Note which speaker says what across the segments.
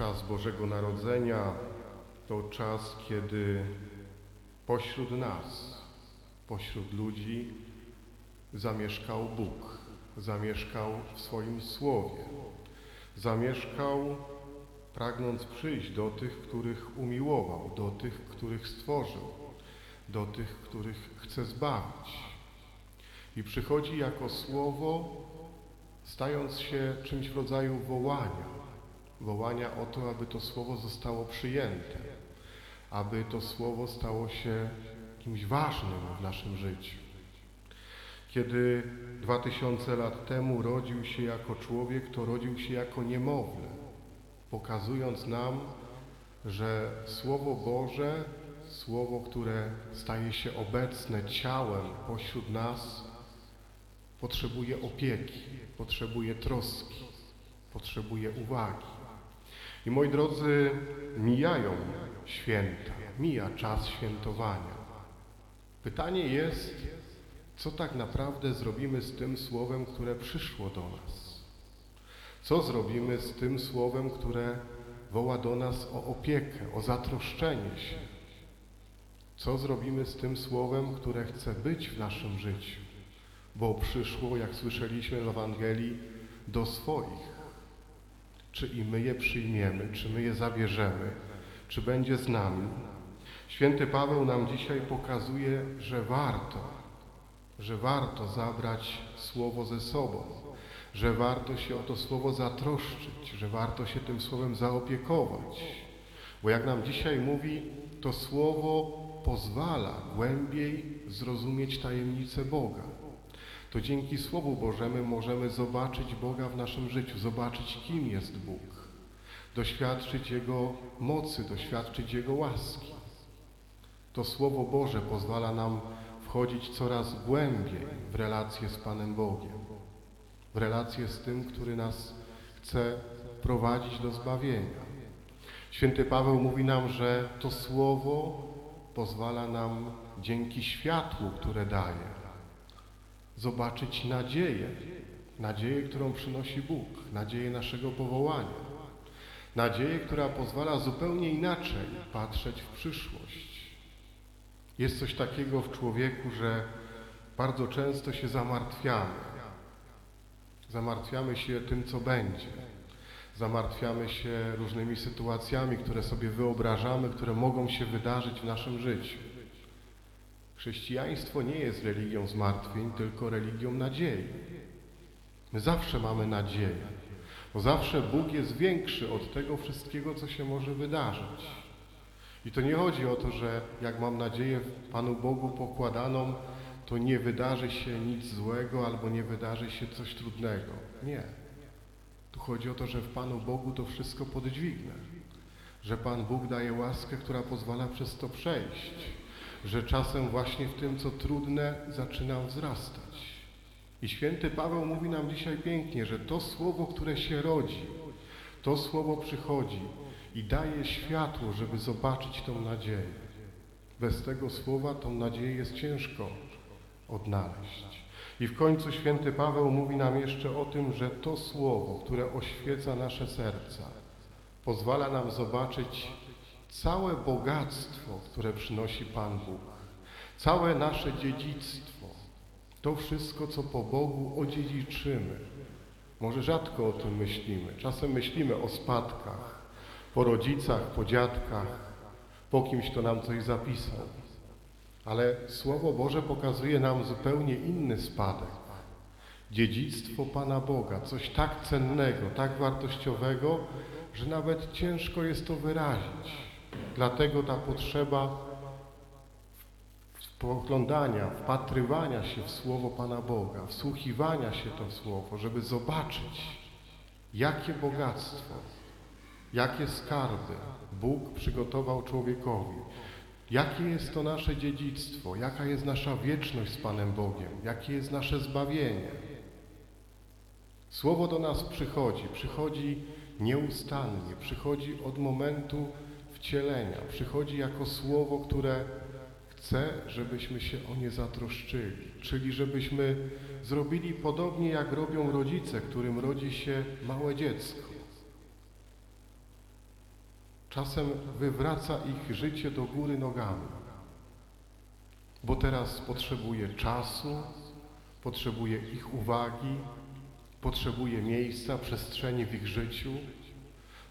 Speaker 1: Czas Bożego Narodzenia to czas, kiedy pośród nas, pośród ludzi zamieszkał Bóg, zamieszkał w swoim Słowie, zamieszkał pragnąc przyjść do tych, których umiłował, do tych, których stworzył, do tych, których chce zbawić. I przychodzi jako Słowo, stając się czymś w rodzaju wołania, wołania o to, aby to Słowo zostało przyjęte, aby to Słowo stało się kimś ważnym w naszym życiu. Kiedy dwa tysiące lat temu rodził się jako człowiek, to rodził się jako niemowlę, pokazując nam, że Słowo Boże, Słowo, które staje się obecne ciałem pośród nas, potrzebuje opieki, potrzebuje troski, potrzebuje uwagi. I moi drodzy, mijają święta, mija czas świętowania. Pytanie jest, co tak naprawdę zrobimy z tym słowem, które przyszło do nas? Co zrobimy z tym słowem, które woła do nas o opiekę, o zatroszczenie się? Co zrobimy z tym słowem, które chce być w naszym życiu? Bo przyszło, jak słyszeliśmy w Ewangelii, do swoich. Czy i my je przyjmiemy, czy my je zabierzemy, czy będzie z nami? Święty Paweł nam dzisiaj pokazuje, że warto, że warto zabrać Słowo ze sobą, że warto się o to Słowo zatroszczyć, że warto się tym Słowem zaopiekować. Bo jak nam dzisiaj mówi, to Słowo pozwala głębiej zrozumieć tajemnicę Boga. To dzięki Słowu Bożemu możemy zobaczyć Boga w naszym życiu, zobaczyć, kim jest Bóg, doświadczyć Jego mocy, doświadczyć Jego łaski. To Słowo Boże pozwala nam wchodzić coraz głębiej w relacje z Panem Bogiem, w relacje z tym, który nas chce prowadzić do zbawienia. Święty Paweł mówi nam, że to Słowo pozwala nam dzięki światłu, które daje, zobaczyć nadzieję, nadzieję, którą przynosi Bóg, nadzieję naszego powołania, nadzieję, która pozwala zupełnie inaczej patrzeć w przyszłość. Jest coś takiego w człowieku, że bardzo często się zamartwiamy. Zamartwiamy się tym, co będzie. Zamartwiamy się różnymi sytuacjami, które sobie wyobrażamy, które mogą się wydarzyć w naszym życiu. Chrześcijaństwo nie jest religią zmartwień, tylko religią nadziei. My zawsze mamy nadzieję, bo zawsze Bóg jest większy od tego wszystkiego, co się może wydarzyć. I to nie chodzi o to, że jak mam nadzieję w Panu Bogu pokładaną, to nie wydarzy się nic złego albo nie wydarzy się coś trudnego. Nie. Tu chodzi o to, że w Panu Bogu to wszystko podźwignę. Że Pan Bóg daje łaskę, która pozwala przez to przejść. Że czasem właśnie w tym, co trudne, zaczynam wzrastać. I święty Paweł mówi nam dzisiaj pięknie, że to słowo, które się rodzi, to słowo przychodzi i daje światło, żeby zobaczyć tą nadzieję. Bez tego słowa tą nadzieję jest ciężko odnaleźć. I w końcu święty Paweł mówi nam jeszcze o tym, że to słowo, które oświeca nasze serca, pozwala nam zobaczyć całe bogactwo, które przynosi Pan Bóg, całe nasze dziedzictwo, to wszystko, co po Bogu odziedziczymy. Może rzadko o tym myślimy. Czasem myślimy o spadkach, po rodzicach, po dziadkach, po kimś, kto nam coś zapisał. Ale Słowo Boże pokazuje nam zupełnie inny spadek. Dziedzictwo Pana Boga, coś tak cennego, tak wartościowego, że nawet ciężko jest to wyrazić. Dlatego ta potrzeba spoglądania, wpatrywania się w Słowo Pana Boga, wsłuchiwania się to Słowo, żeby zobaczyć, jakie bogactwo, jakie skarby Bóg przygotował człowiekowi, jakie jest to nasze dziedzictwo, jaka jest nasza wieczność z Panem Bogiem, jakie jest nasze zbawienie. Słowo do nas przychodzi, przychodzi nieustannie, przychodzi od momentu wcielenia, przychodzi jako słowo, które chce, żebyśmy się o nie zatroszczyli, czyli żebyśmy zrobili podobnie jak robią rodzice, którym rodzi się małe dziecko. Czasem wywraca ich życie do góry nogami, bo teraz potrzebuje czasu, potrzebuje ich uwagi, potrzebuje miejsca, przestrzeni w ich życiu,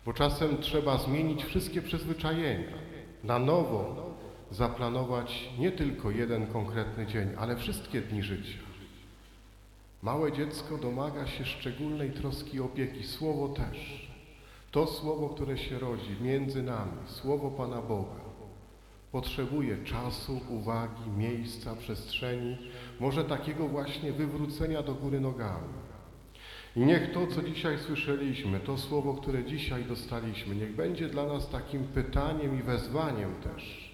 Speaker 1: bo czasem trzeba zmienić wszystkie przyzwyczajenia, na nowo zaplanować nie tylko jeden konkretny dzień, ale wszystkie dni życia. Małe dziecko domaga się szczególnej troski i opieki, słowo też. To słowo, które się rodzi między nami, słowo Pana Boga, potrzebuje czasu, uwagi, miejsca, przestrzeni, może takiego właśnie wywrócenia do góry nogami. I niech to, co dzisiaj słyszeliśmy, to słowo, które dzisiaj dostaliśmy, niech będzie dla nas takim pytaniem i wezwaniem też.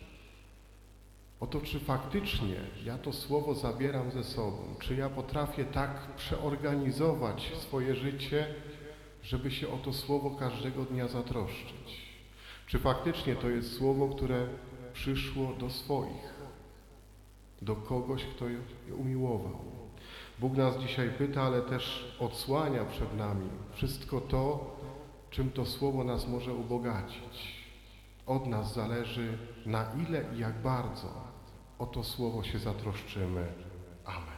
Speaker 1: O to, czy faktycznie ja to słowo zabieram ze sobą, czy ja potrafię tak przeorganizować swoje życie, żeby się o to słowo każdego dnia zatroszczyć. Czy faktycznie to jest słowo, które przyszło do swoich, do kogoś, kto je umiłował. Bóg nas dzisiaj pyta, ale też odsłania przed nami wszystko to, czym to słowo nas może ubogacić. Od nas zależy, na ile i jak bardzo o to słowo się zatroszczymy. Amen.